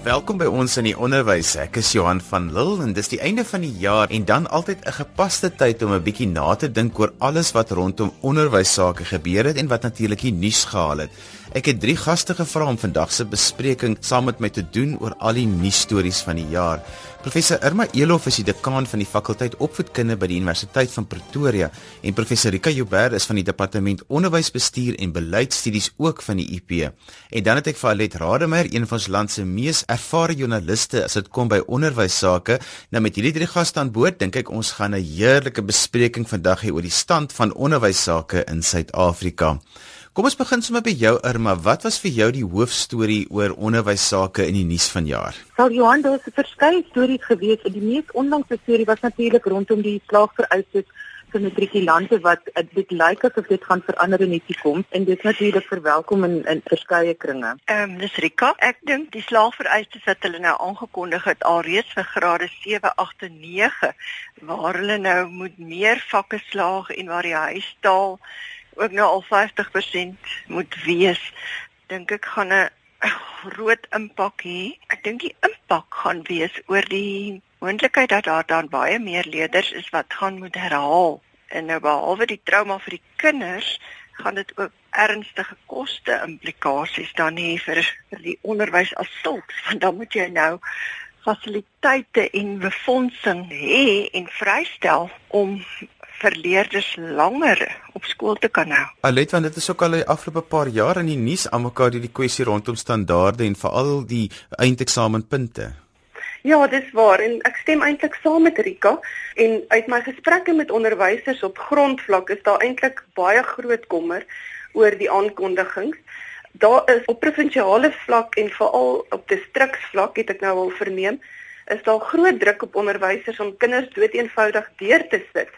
Welkom by ons in die onderwys. Ek is Johan van Lille en dis die einde van die jaar en dan altyd 'n gepaste tyd om 'n bietjie na te dink oor alles wat rondom onderwys sake gebeur het en wat natuurlik die nuus gehaal het. Ek het drie gaste gevra om vandag se bespreking saam met my te doen oor al die nuusstories van die jaar. Professor Irma Elof is die dekaan van die fakulteit opvoedkunde by die Universiteit van Pretoria en professor Rika Joubert is van die departement onderwysbestuur en beleidsstudies ook van die UP. En dan het ek vir Alet Rademeier, een van ons land se mees ervare joernaliste as dit kom by onderwys sake. Nou met hierdie drie gaste aan boord, dink ek ons gaan 'n heerlike bespreking vandag hê oor die stand van onderwys sake in Suid-Afrika. Kom ons begin sommer by jou Irma. Wat was vir jou die hoofstorie oor onderwys sake in die nuus vanjaar? Sal Johan, daar was 'n verskeie stories gewees. Die mees onlangse storie was natuurlik rondom die slaagvereistes vir matrikulante wat dit lyk asof dit gaan verander in die toekoms en dit natuurlik verwelkom in in verskeie kringe. Ehm um, dis Rika. Ek dink die slaagvereistes wat hulle nou aangekondig het alreeds vir grade 7, 8 en 9 waar hulle nou moet meer vakke slaag en waar die huistaal ook nou al 50% moet wees, dink ek gaan 'n groot impak hê. Ek dink die impak gaan wees oor die moontlikheid dat daar dan baie meer leerders is wat gaan moet herhaal. En nou behalwe die trauma vir die kinders, gaan dit ook ernstige koste implikasies dan hê vir vir die onderwys as sulks, want dan moet jy nou fasiliteite en befondsing hê en vrystel om vir leerders langer op skool te kan hou. Alet want dit is ook al die afgelope paar jaar in die nuus almekaar die kwessie rondom standaarde en veral die eindeksamenpunte. Ja, dis waar en ek stem eintlik saam met Rika en uit my gesprekke met onderwysers op grondvlak is daar eintlik baie groot kommer oor die aankondigings. Daar is op provinsiale vlak en veral op distriksvlak het ek nou al verneem, is daar groot druk op onderwysers om kinders dood eenvoudig deur te sit.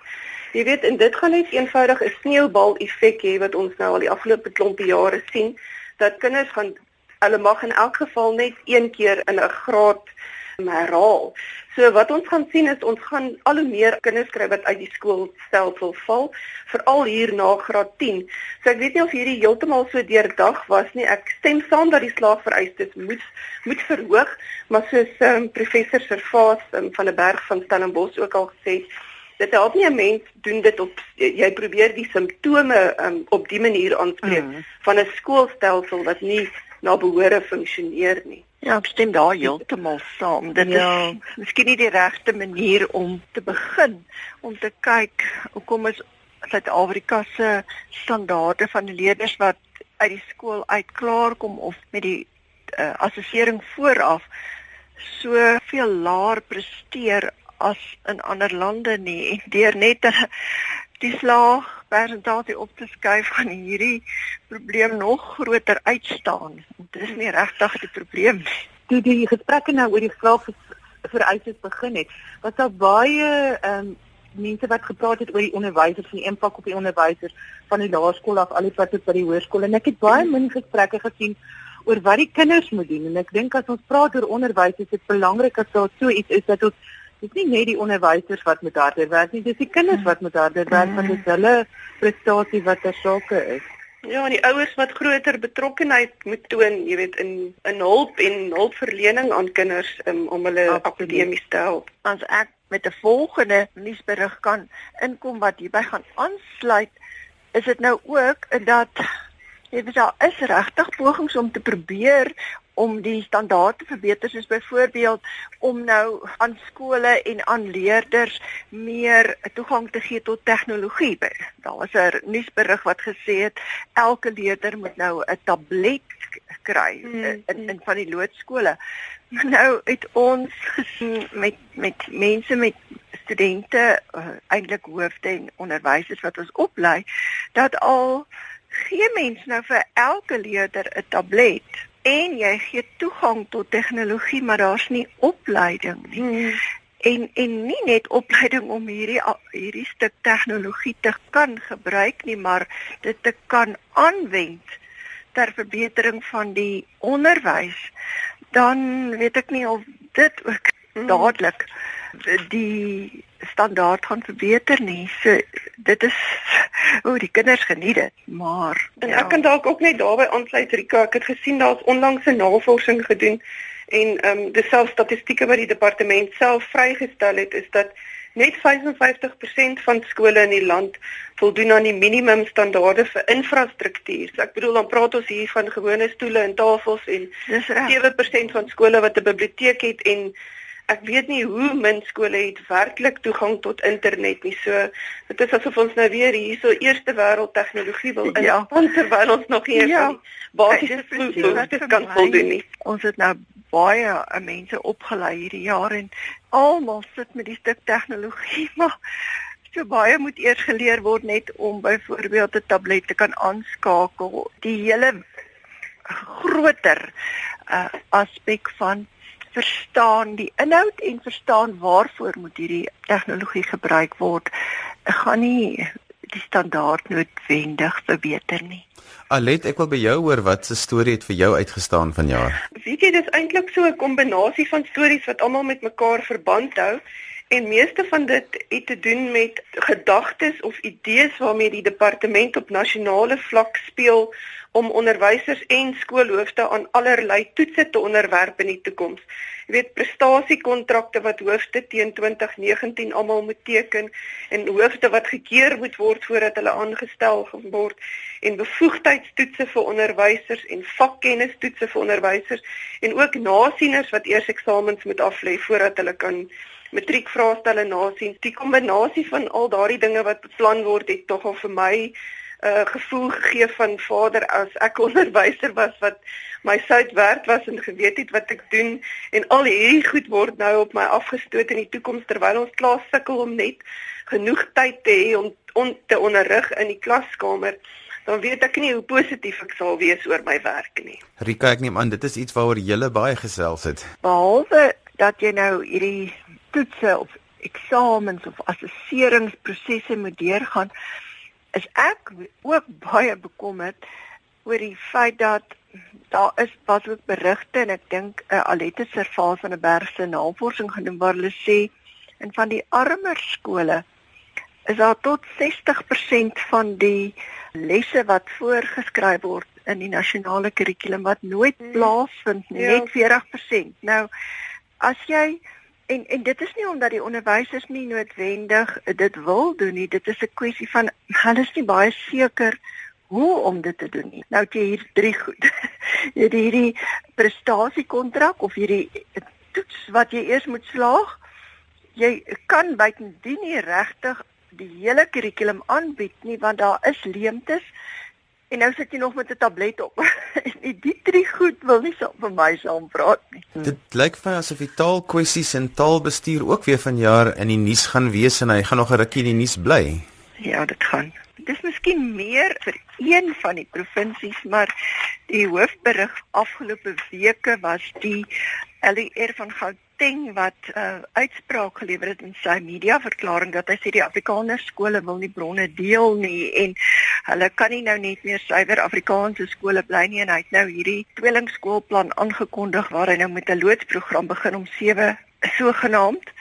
Jy weet, en dit gaan net eenvoudig 'n sneeubal effek hê wat ons nou al die afgelope klompie jare sien dat kinders gaan hulle mag in elk geval net een keer in 'n graad herhaal. So wat ons gaan sien is ons gaan al hoe meer kinders kry wat uit die skoolstelsel val, veral hier na graad 10. So ek weet nie of hierdie heeltemal so deurdag was nie. Ek stem saam dat die slaagvereistes moet moet verhoog, maar soos um, professor Servaas um, van der Berg van Stellenbosch ook al gesê het, dit help nie 'n mens doen dit op jy probeer die simptome um, op die manier aanspreek mm. van 'n skoolstelsel wat nie na behoore funksioneer nie. Ja, ek stem daar heeltemal saam. Dit ja. is miskien nie die regte manier om te begin om te kyk hoekom is Suid-Afrika se standaarde van leerders wat uit die skool uit klaar kom of met die uh, assessering vooraf soveel laer presteer as in ander lande nie deur net die slag persentasie op te skuif van hierdie probleem nog groter uitstaan. Dit is nie regtig die probleem nie. Toe die gesprekke nou oor die slag vereistes begin het, was daar baie um, mense wat gepraat het oor die onderwysers en die impak op die onderwysers van die laerskool af al die pad tot by die hoërskool en ek het baie min gesprekke gesien oor wat die kinders moet doen en ek dink as ons praat oor onderwys is dit belangrik as daar so iets is dat ons dis nie net die onderwysers wat moet harder werk nie, dis die kinders wat moet harder werk want dit is hulle prestasie wat ter sake is. Ja, en die ouers wat groter betrokkenheid moet toon, jy weet in in hulp en hulpverlening aan kinders um, om hulle akademies te help. As ek met 'n volgende nuusberig kan inkom wat hierby gaan aansluit, is dit nou ook dat jy weet daar is regtig pogings om te probeer om die standaard te verbeter soos byvoorbeeld om nou aan skole en aan leerders meer toegang te gee tot tegnologie. Daar was 'n nuusberig wat gesê het elke leerder moet nou 'n tablet kry hmm. in in van die loodskole. Nou het ons gesien met met mense met studente uh, eintlik hoofde en onderwysers wat ons oplei dat al gee mens nou vir elke leerder 'n tablet en jy gee toegang tot tegnologie maar daar's nie opleiding nie. Hmm. En en nie net opleiding om hierdie hierdie stuk tegnologie te kan gebruik nie, maar dit te kan aanwend ter verbetering van die onderwys. Dan weet ek nie of dit ook hmm. dadelik die standaard gaan verbeter nie. So dit is o, die kinders geniet dit, maar en ja. ek kan dalk ook net daarby aansluit Rika. Ek het gesien daar's onlangs 'n navorsing gedoen en ehm um, dis self statistieke wat die departement self vrygestel het is dat net 55% van skole in die land voldoen aan die minimum standaarde vir infrastruktuur. So ek bedoel dan praat ons hier van gewone stoele en tafels en dis 7% van skole wat 'n biblioteek het en ek weet nie hoe min skole het werklik toegang tot internet nie. So dit is asof ons nou weer hierso eerste wêreld tegnologie wil in ja. terwyl ons nog hier ja. basiese vloed kan voldoen nie. Ons het nou baie uh, mense opgelei hierdie jaar en almal sit met die stuk tegnologie maar so baie moet eers geleer word net om byvoorbeeld 'n tablet te kan aanskakel. Die hele groter uh, aspek van verstaan die inhoud en verstaan waarvoor moet hierdie tegnologie gebruik word gaan nie die standaard noodwendig verbeter nie. Alet, ek wil by jou hoor wat se storie het vir jou uitgestaan vanjaar. Weet jy, dis eintlik so 'n kombinasie van stories wat almal met mekaar verband hou en meeste van dit het te doen met gedagtes of idees waarmee die departement op nasionale vlak speel om onderwysers en skoolhoofde aan allerlei toetse te onderwerp in die toekoms. Jy weet prestasiekontrakte wat hoofde teen 2019 almal moet teken en hoofde wat gekeer moet word voordat hulle aangestel word en bevoegdheidstoetse vir onderwysers en vakkennistoetse vir onderwysers en ook nasieners wat eers eksamens moet aflê voordat hulle kan matriekvraestelle nasien. Die kombinasie van al daardie dinge wat beplan word het tog al vir my 'n uh, gevoel gegee van vader as ek onderwyser was wat my sout werd was en geweet het wat ek doen en al hierdie goed word nou op my afgestoot in die toekoms terwyl ons klas sukkel om net genoeg tyd te hê om on te onderrig in die klaskamer dan weet ek nie hoe positief ek sal wees oor my werk nie. Rika, ek neem aan dit is iets waaroor jy baie gesels het. Behalwe dat jy nou hierdie toetse of eksamens of assesseringsprosesse moet deurgaan, is ek ook baie bekommerd oor die feit dat daar is was ook berigte en ek dink 'n uh, Alette Servaal van 'n bergse navorsing genoem waar hulle sê in van die armer skole is daar tot 60% van die lesse wat voorgeskryf word in die nasionale kurrikulum wat nooit hmm. plaasvind nie, ja. net 40%. Nou as jy En en dit is nie omdat die onderwysers nie noodwendig dit wil doen nie. Dit is 'n kwessie van hulle is nie baie seker hoe om dit te doen nie. Nou jy hier drie goed. jy het hierdie prestasiekontrak of hierdie toets wat jy eers moet slaag. Jy kan buitendien nie regtig die hele kurrikulum aanbied nie want daar is leemtes En nou sit jy nog met 'n tablet op. en die drie goed wil nie saam vir my saam praat nie. Hmm. Dit lyk vir my asof die taalkwessies en taalbestuur ook weer vanjaar in die nuus gaan wees en hy gaan nog 'n rukkie in die nuus bly. Ja, dit gaan. Dit is miskien meer vir een van die provinsies, maar die hoofberig afgelope weke was die LER van Gauteng Gauteng wat 'n uh, uitspraak gelewer het in sy media verklaring dat hy sê die Afrikaner skole wil nie bronne deel nie en hulle kan nie nou net meer suiwer Afrikaanse skole bly nie en hy het nou hierdie tweelingskoolplan aangekondig waar hy nou met 'n loodsprogram begin om sewe sogenaamd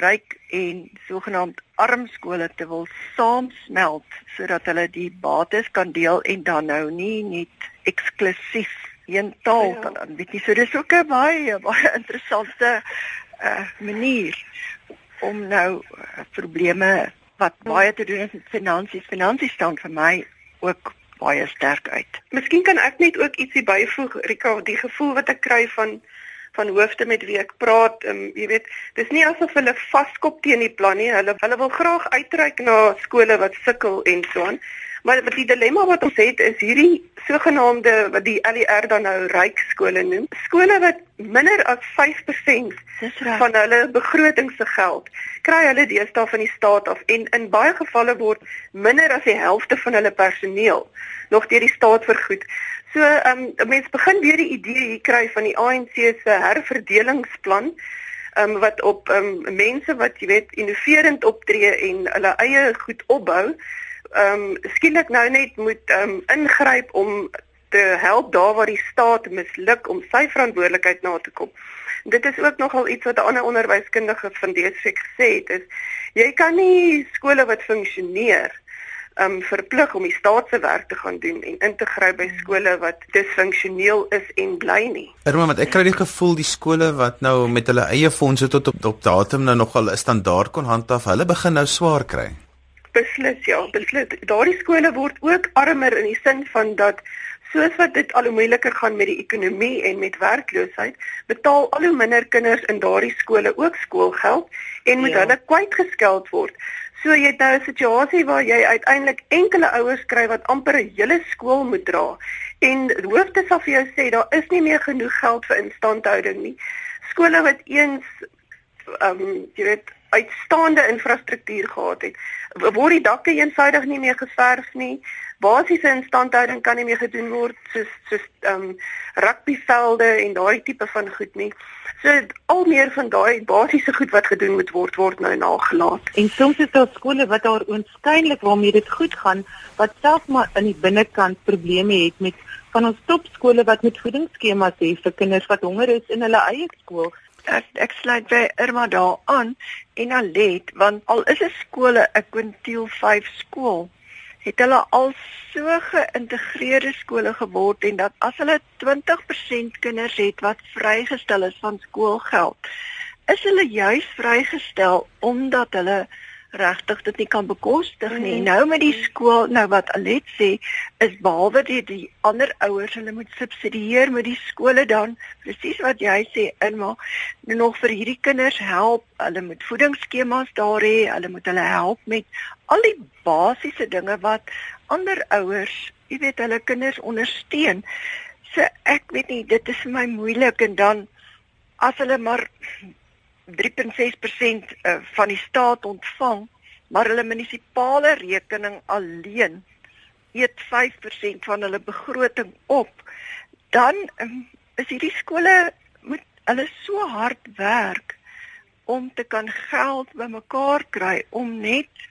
ryk en sogenaamd arm skole te wil saamsmelt sodat hulle die bates kan deel en dan nou nie net eksklusief een taal ja. kan aanbied. So dis ook 'n baie baie interessante uh manier om nou uh, probleme wat baie te doen het met finansies. Finansies staan vir my ook baie sterk uit. Miskien kan ek net ook ietsie byvoeg Rika, die gevoel wat ek kry van van hoofde met wie ek praat, um, jy weet, dis nie asof hulle vaskop teen die plan nie. Hulle hulle wil graag uitreik na skole wat sukkel en so aan. Maar wat die dilemma wat ons het is hierdie sogenaamde wat die LER dan nou ryk skole noem. Skole wat minder as 5% van hulle begroting se geld kry hulle deesdae van die staat af en in baie gevalle word minder as die helfte van hulle personeel nog deur die staat vergoed. So ehm um, mense begin weer die idee hier kry van die ANC se herverdelingsplan um, wat op um, mense wat jy weet innoverend optree en hulle eie goed opbou ehm um, skielik nou net moet ehm um, ingryp om te help daar waar die staat misluk om sy verantwoordelikheid na te kom. Dit is ook nogal iets wat 'n ander onderwyskundige van DSF gesê het is jy kan nie skole wat funksioneer um verplig om die staatse werk te gaan doen en in te gryp by skole wat disfunksioneel is en bly nie. Irma, want ek kry die gevoel die skole wat nou met hulle eie fondse tot op, op datum nou nogal 'n standaard kon handhaaf, hulle begin nou swaar kry. Beslis ja, beslis. Daardie skole word ook armer in die sin van dat soos wat dit al hoe moeiliker gaan met die ekonomie en met werkloosheid, betaal al hoe minder kinders in daardie skole ook skoolgeld en moet ja. hulle kwytgeskeld word. So jy het nou 'n situasie waar jy uiteindelik enkele ouers kry wat amper 'n hele skool moet dra. En hoofde sal vir jou sê daar is nie meer genoeg geld vir instandhouding nie. Skole wat eens ehm um, jy weet uitstaande infrastruktuur gehad het, word die dakke eenvoudig nie meer geverf nie. Basiese instandhouding kan nie meer gedoen word soos soos ehm um, rugbyvelde en daai tipe van goed nie. So al meer van daai basiese goed wat gedoen moet word word nou nagelaat. En soms is daar skole wat daar oënskynlik waarmee dit goed gaan, wat selfs maar in die binnekant probleme het met van ons topskole wat met voedingsskemas het vir kinders wat honger is in hulle eie skool ek ek sluit by Irma daar aan en Alet want al is 'n skole 'n kwintiel 5 skool het hulle al so geïntegreerde skole geword en dat as hulle 20% kinders het wat vrygestel is van skoolgeld is hulle juis vrygestel omdat hulle regtig dit nie kan bekostig nie. Mm. Nou met die skool, nou wat Alet sê, is behalwe die, die ander ouers hulle moet subsidieer met die skole dan presies wat jy sê inma nog vir hierdie kinders help. Hulle moet voedingsskemas daar hê, hulle moet hulle help met al die basiese dinge wat ander ouers, jy weet, hulle kinders ondersteun. So ek weet nie, dit is vir my moeilik en dan as hulle maar 3.6% eh, van die staat ontvang, maar hulle munisipale rekening alleen eet 5% van hulle begroting op, dan um, is hierdie skole moet hulle so hard werk om te kan geld bymekaar kry om net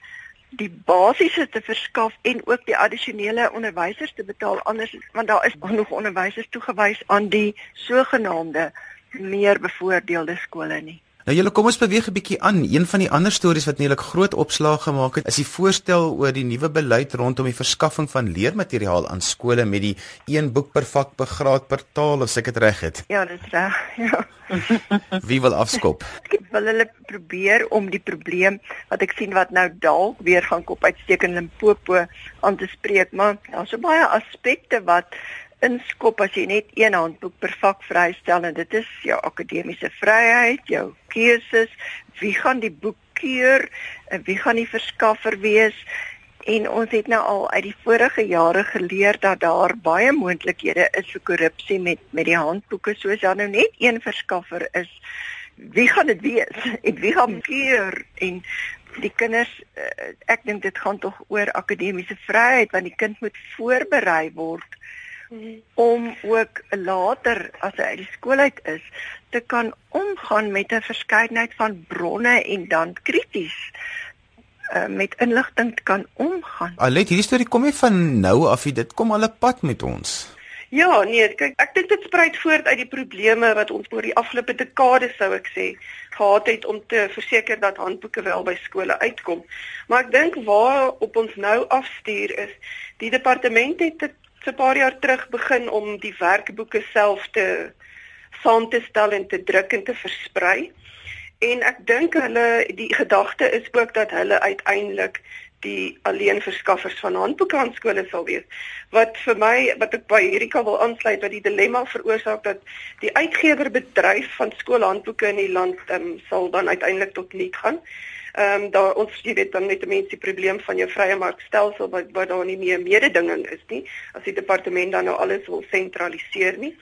die basiese te verskaf en ook die addisionele onderwysers te betaal anders want daar is nog onderwysers toegewys aan die sogenaamde meer bevoordeelde skole nie. Nou julle kom ons beweeg 'n bietjie aan. Een van die ander stories wat netelik groot opslag gemaak het, is die voorstel oor die nuwe beleid rondom die verskaffing van leermateriaal aan skole met die een boek per vak per graad per taal, as ek dit reg het. Ja, dit is reg. Ja. Wie wil afskop? Ek wil hulle probeer om die probleem wat ek sien wat nou dalk weer gaan kop uitsteek in Limpopo aan te spreek, maar daar's so baie aspekte wat inskop as jy net een handboek per vak vrystel en dit is jou akademiese vryheid, jou keuses, wie gaan die boek keur wie gaan die verskaffer wees? En ons het nou al uit die vorige jare geleer dat daar baie moontlikhede is vir korrupsie met met die handboeke soos daar nou net een verskaffer is. Wie gaan dit wees? En wie gaan keur en die kinders eh, ek dink dit gaan tog oor akademiese vryheid want die kind moet voorberei word om ook later as hy uit die skool uit is te kan omgaan met 'n verskeidenheid van bronne en dan krities uh, met inligting kan omgaan. Alet, hierdie storie kom nie van nou af nie, dit kom al 'n pad met ons. Ja, nee, kyk, ek dink dit spruit voort uit die probleme wat ons oor die afgelope dekade sou ek sê gehad het om te verseker dat handboeke wel by skole uitkom. Maar ek dink waar op ons nou afstuur is, die departement het dit so 'n paar jaar terug begin om die werkboeke self te saam te stel en te druk en te versprei. En ek dink hulle die gedagte is ook dat hulle uiteindelik die alleen verskaffers van handboeke aan skole sal wees. Wat vir my wat ek by hierdie kan wil aansluit wat die dilemma veroorsaak dat die uitgewerbedryf van skoolhandboeke in die land um, sal dan uiteindelik tot niet gaan. Ehm um, daar ons jy weet dan mens die probleem van jou vrye markstelsel wat wat daar nie meer mededinging is nie as die departement dan nou alles wil sentraliseer nie.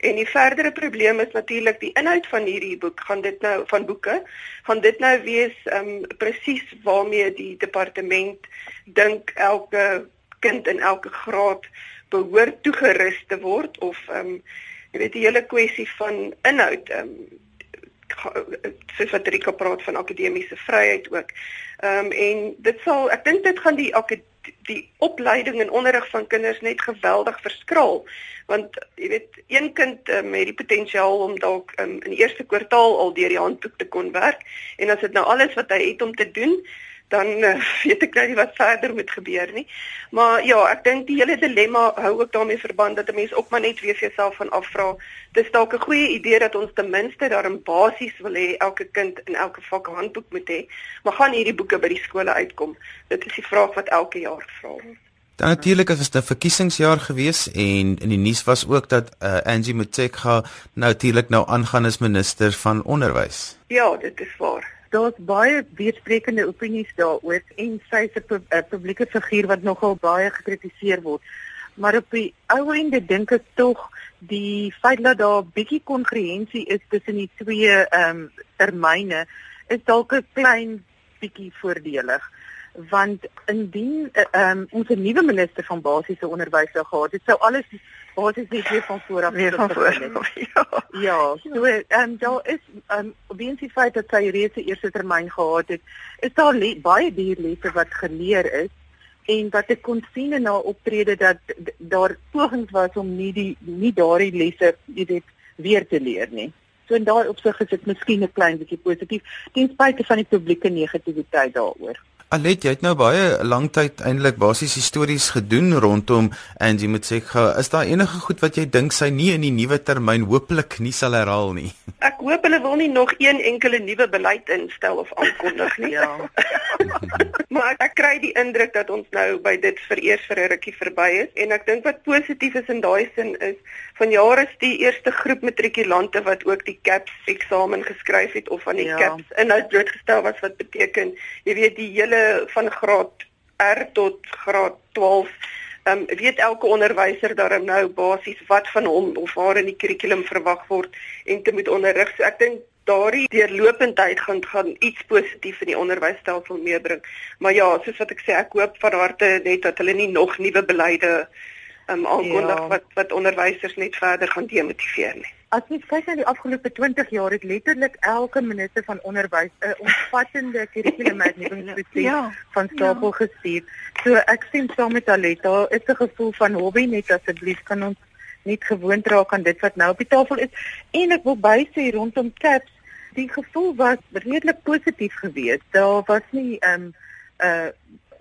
En die verdere probleem is natuurlik die inhoud van hierdie boek. Gaan dit nou van boeke, gaan dit nou wees ehm um, presies waarmee die departement dink elke kind in elke graad behoort toegerus te word of ehm um, jy weet die hele kwessie van inhoud ehm um, soos wat Rika praat van akademiese vryheid ook. Ehm um, en dit sal ek dink dit gaan die die opleiding en onderrig van kinders net geweldig verskraal want jy weet een kind um, het die potensiaal om dalk um, in die eerste kwartaal al deur die handboek te kon werk en as dit nou alles wat hy het om te doen dan uh, weet ek nou nie wat verder moet gebeur nie. Maar ja, ek dink die hele dilemma hou ook daarmee verband dat 'n mens ook maar net weer vir jouself van afvra. Dis dalk 'n goeie idee dat ons ten minste daarin basies wil hê elke kind in elke vak 'n handboek moet hê, maar gaan hierdie boeke by die skole uitkom? Dit is die vraag wat elke jaar gevra word. Dan natuurlik is dit 'n verkiesingsjaar gewees en in die nuus was ook dat uh, Angie Motshekga nou natuurlik nou aangaan as minister van onderwys. Ja, dit is waar daar's baie weersprekende opinies daaroor en sy is 'n publieke figuur wat nogal baie gekritiseer word. Maar op die ou einde dink ek tog die feit dat daar bietjie kongruensie is tussen die twee ehm um, termyne is dalk 'n klein bietjie voordelig want indien eh, ehm um, ons 'n nuwe minister van basiese onderwys sou gehad het sou alles basies net weer van voor af weer van voor. Ja. Ja, so ehm um, daar is ehm um, weens die feit dat sy reeds 'n eerste termyn gehad het, is daar baie dierlesse wat geleer is en wat ek kon sien in haar optrede dat daar pogings was om nie die nie daardie lesse weet weer te leer nie. So in daai opsig is dit miskien 'n klein bietjie positief ten spyte van die publieke negativiteit daaroor. Alet, jy het nou baie lank tyd eintlik basies histories gedoen rondom Angie Motshekga. Is daar enige goed wat jy dink sy nie in die nuwe termyn hopelik nie sal herhaal nie? Ek hoop hulle wil nie nog een enkele nuwe beleid instel of aankondig nie. ja. maar ek, ek kry die indruk dat ons nou by dit vir eers vir 'n rukkie verby is en ek dink wat positief is in daai sin is van jare is die eerste groep matrikulante wat ook die CAPS eksamen geskryf het of van die ja. CAPS inhoud blootgestel was wat beteken jy weet die hele van graad R tot graad 12 ehm um, weet elke onderwyser daarom nou basies wat van hom of haar in die kurrikulum verwag word en te moet onderrig. So ek dink daardie deurlopendheid gaan gaan iets positief in die onderwysstelsel meebring. Maar ja, soos wat ek sê, ek hoop van harte net dat hulle nie nog nuwe beleide ehm um, aankondig ja. wat wat onderwysers net verder gaan demotiveer nie. As jy kyk na die afgelope 20 jaar het letterlik elke minister van onderwys 'n omvattende kurrikulumitnuwingsproses ja, van stapel ja. gestuur. So ek sien saam met Aletta, is 'n gevoel van hobby net asseblief kan ons net gewoond raak aan dit wat nou op die tafel is. En ek wil bysê rondom CAPS, die gevoel was redelik positief geweest. Daar was nie ehm um, uh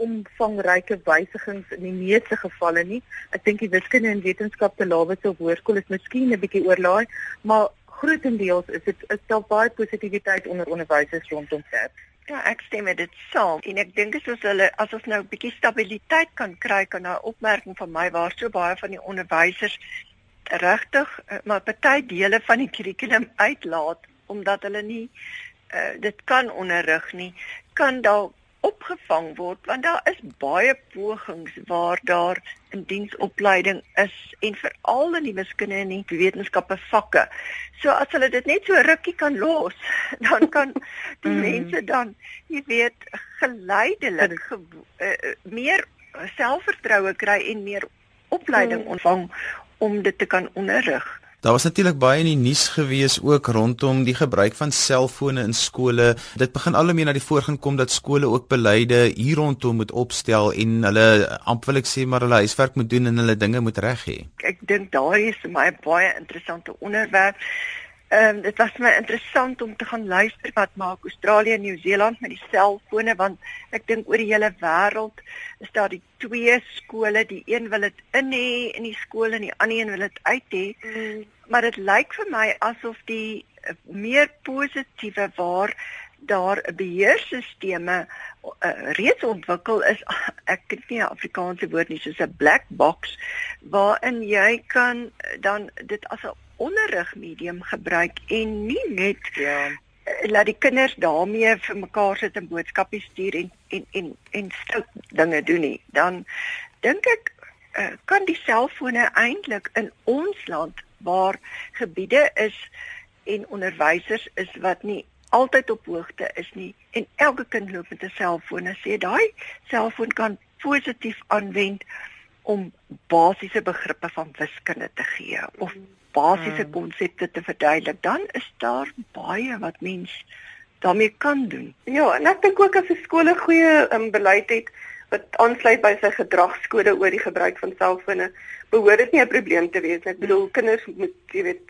omvangryke wysigings in die meeste gevalle nie. Ek dink die wiskunde en wetenskap te lawe se hoërskool is miskien 'n bietjie oorlaai, maar grootendeels is dit is daar baie positiwiteit onder onderwysers rondom CAP. Ja, ek stem met dit saam. En ek dink as ons hulle as ons nou 'n bietjie stabiliteit kan kry kan 'n opmerking van my waar so baie van die onderwysers regtig eh, maar party dele van die kurrikulum uitlaat omdat hulle nie uh, dit kan onderrig nie kan dalk opgevang word want daar is baie pogings waar daar in diensopleiding is en veral in die wiskunde en die wetenskappe vakke. So as hulle dit net so rukkie kan los, dan kan die mm. mense dan, jy weet, geleidelik ge uh, meer selfvertroue kry en meer opleiding mm. ontvang om dit te kan onderrig. Daar was natuurlik baie in die nuus gewees ook rondom die gebruik van selfone in skole. Dit begin al hoe meer na die voorgrond kom dat skole ook beleide hier rondom moet opstel en hulle amper wil ek sê maar hulle huiswerk moet doen en hulle dinge moet reg hê. Ek dink daar is 'n baie interessante onderwerp. Ehm um, dit was my interessant om te gaan luister wat maak Australië en Nieu-Seeland met die selfone want ek dink oor die hele wêreld is daar die twee skole, die een wil dit in hê in die skool en die ander een wil dit uit hê. Mm. Maar dit lyk vir my asof die uh, meer positiewe waar daar 'n beheerstelsels uh, reeds ontwikkel is ek het nie 'n Afrikaanse woord nie soos 'n black box waarin jy kan dan dit as 'n onderrigmedium gebruik en nie net ja. eh, laat die kinders daarmee vir mekaar sit en boodskappe stuur en en en en stout dinge doen nie. Dan dink ek uh, kan die selfone eintlik in ons land waar gebiede is en onderwysers is wat nie altyd op hoogte is nie en elke kind loop met 'n selfoon en sê daai selfoon kan positief aanwend om basiese begrippe van wiskunde te gee of basiese hmm. konsepte te verduidelik, dan is daar baie wat mens daarmee kan doen. Ja, en ek dink ook as 'n skool 'n goeie um, beleid het wat aansluit by sy gedragskode oor die gebruik van selfone, behoort dit nie 'n probleem te wees nie. Ek bedoel kinders moet, jy weet,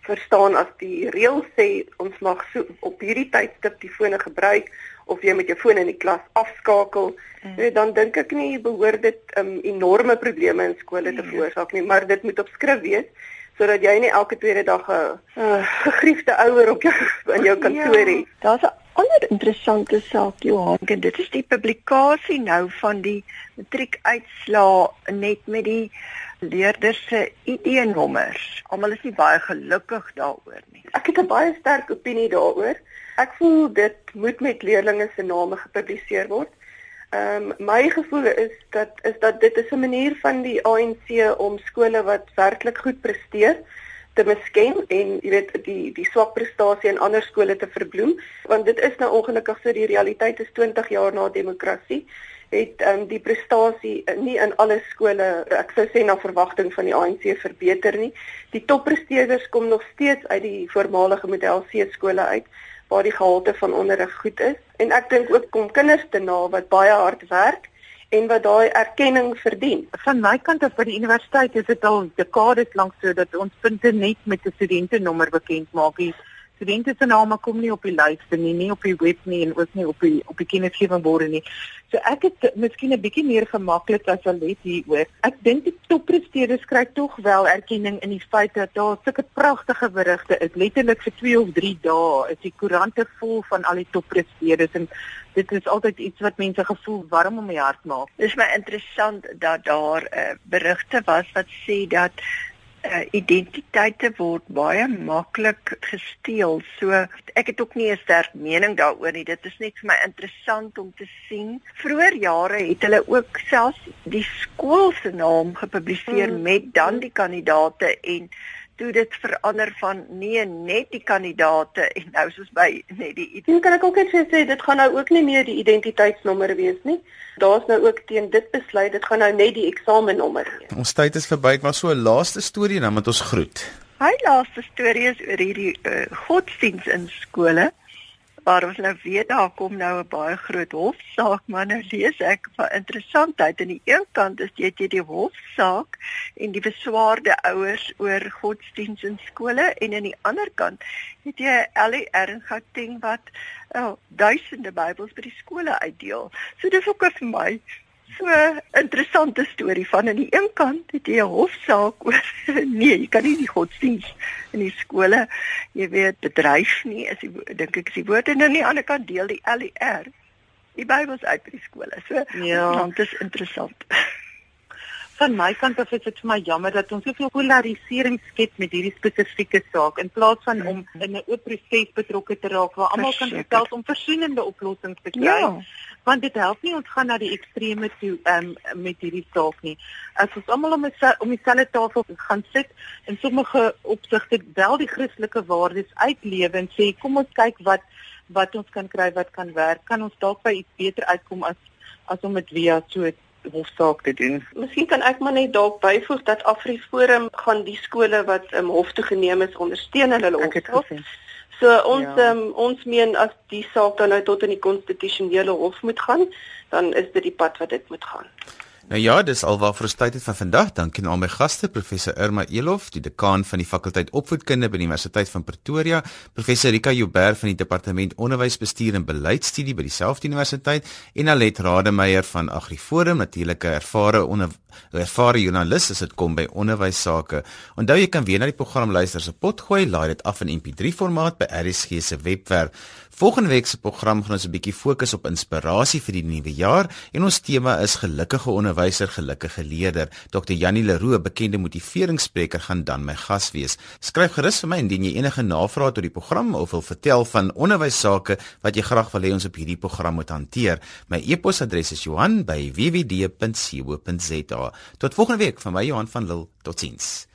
verstaan as die reël sê ons mag so op hierdie tydstip die fone gebruik of jy met jou foon in die klas afskakel. Mm. Weet dan dink ek nie behoort dit um, enorme probleme in skole te veroorsaak nie, maar dit moet op skrif wees sodat jy nie elke tweede dag 'n uh, gegriefde ouer op jou in jou kantoor ja, het. Daar's 'n ander interessante saak Johan, en dit is die publikasie nou van die matriekuitslae net met die leerders se ID-nommers. Almal is nie baie gelukkig daaroor nie. Ek het 'n baie sterk opinie daaroor. Ek voel dit moet met leerders se name gepubliseer word. Ehm um, my gevoel is dat is dat dit is 'n manier van die ANC om skole wat werklik goed presteer te misken en jy weet die die swak prestasie in ander skole te verbloem want dit is nou ongelukkig so die realiteit is 20 jaar na demokrasie het um, die prestasie nie in alle skole ek sou sê na verwagting van die ANC verbeter nie. Die toppresteerders kom nog steeds uit die voormalige model C skole uit waar die gehalte van onderrig goed is en ek dink ook kom kinders te na wat baie hard werk en wat daai erkenning verdien. Van my kant af by die universiteit is dit al dekades lank so dat ons punte net met 'n studentenommer bekend maak. Die studente se name kom nie op die lyste nie, nie op die web nie en ook nie op die op die kennisgewingborde nie. So ek het miskien 'n bietjie meer gemaklik as Alet hieroor. Ek dink die toppresteerders kry tog wel erkenning in die feit dat daar sulke pragtige berigte is. Letterlik vir 2 of 3 dae is die koerante vol van al die toppresteerders en dit is altyd iets wat mense gevoel warm om die hart maak. Dit is my interessant dat daar uh, berigte was wat sê dat uh, identiteite word baie maklik gesteel. So ek het ook nie 'n sterk mening daaroor nie. Dit is net vir my interessant om te sien. Vroeger jare het hulle ook selfs die skool se naam gepubliseer mm. met dan die kandidate en toe dit verander van nee net die kandidate en nou soos by net die identiteit. Kan ek ook net sê dit gaan nou ook nie meer die identiteitsnommer wees nie. Daar's nou ook teen dit besluit dit gaan nou net die eksamennommer wees. Ons tyd is verby, maar so 'n laaste storie dan met ons groet. Hy laaste storie is oor hierdie uh, godsdiens in skole waar ons nou weet daar kom nou 'n baie groot hofsaak maar nou lees ek van interessantheid aan die een kant is dit jy die hofsaak en die beswaarde ouers oor godsdiens in skole en aan die ander kant het jy Ellie Erngouting wat oh, duisende Bybels by die skole uitdeel. So dis ook vir my so 'n interessante storie van aan die een kant het jy 'n hofsaak oor nee, jy kan nie die godsdiens in die skole, jy weet, bedryf nie, is die dink ek is die woord en aan die ander kant deel die LER die Bybels uit by die skole. So ja, dit is interessant. Van my kant af is dit vir my jammer dat ons soveel polarisering skep met hierdie spesifieke saak in plaas van om in 'n oop proses betrokke te raak waar almal kan gestel om versoenende oplossings te kry. Ja want dit help nie ons gaan na die extreme toe um, met hierdie saak nie. As ons almal om om dieselfde tafel gaan sit en sommige opsigte wel die Christelike waardes uitlewe en sê kom ons kyk wat wat ons kan kry wat kan werk, kan ons dalk by iets beter uitkom as as om dit via so hofsaak te doen. Miskien kan ek maar net dalk byvoeg dat Afriforum gaan die skole wat um, hof toe geneem is ondersteun hulle hofsaak. So ons ja. um, ons meen as die saak dan nou tot in die konstitusionele hof moet gaan, dan is dit die pad wat dit moet gaan. Nou ja, dis alwaar vir ons tyd het van vandag. Dankie aan my gaste, professor Irma Elof, die dekaan van die fakulteit opvoedkunde by die Universiteit van Pretoria, professor Rika Jouber van die departement onderwysbestuur en beleidsstudie by dieselfde universiteit en Alet Rademeier van Agriforum, natuurlike ervare onder ervare joernalis as dit kom by onderwys sake. Onthou jy kan weer na die program luister se potgooi, laai dit af in MP3 formaat by RSG se webwerf. Volgende week se program gaan ons 'n bietjie fokus op inspirasie vir die nuwe jaar en ons tema is gelukkige onderwyser, gelukkige leerder. Dr. Janie Leroux, bekende motiveringsspreker, gaan dan my gas wees. Skryf gerus vir my indien jy enige navrae oor die program of wil vertel van onderwys sake wat jy graag wil hê ons op hierdie program moet hanteer. My e-posadres is johan@wwd.co.za. Tot volgende week van my Johan van Lille. Totsiens.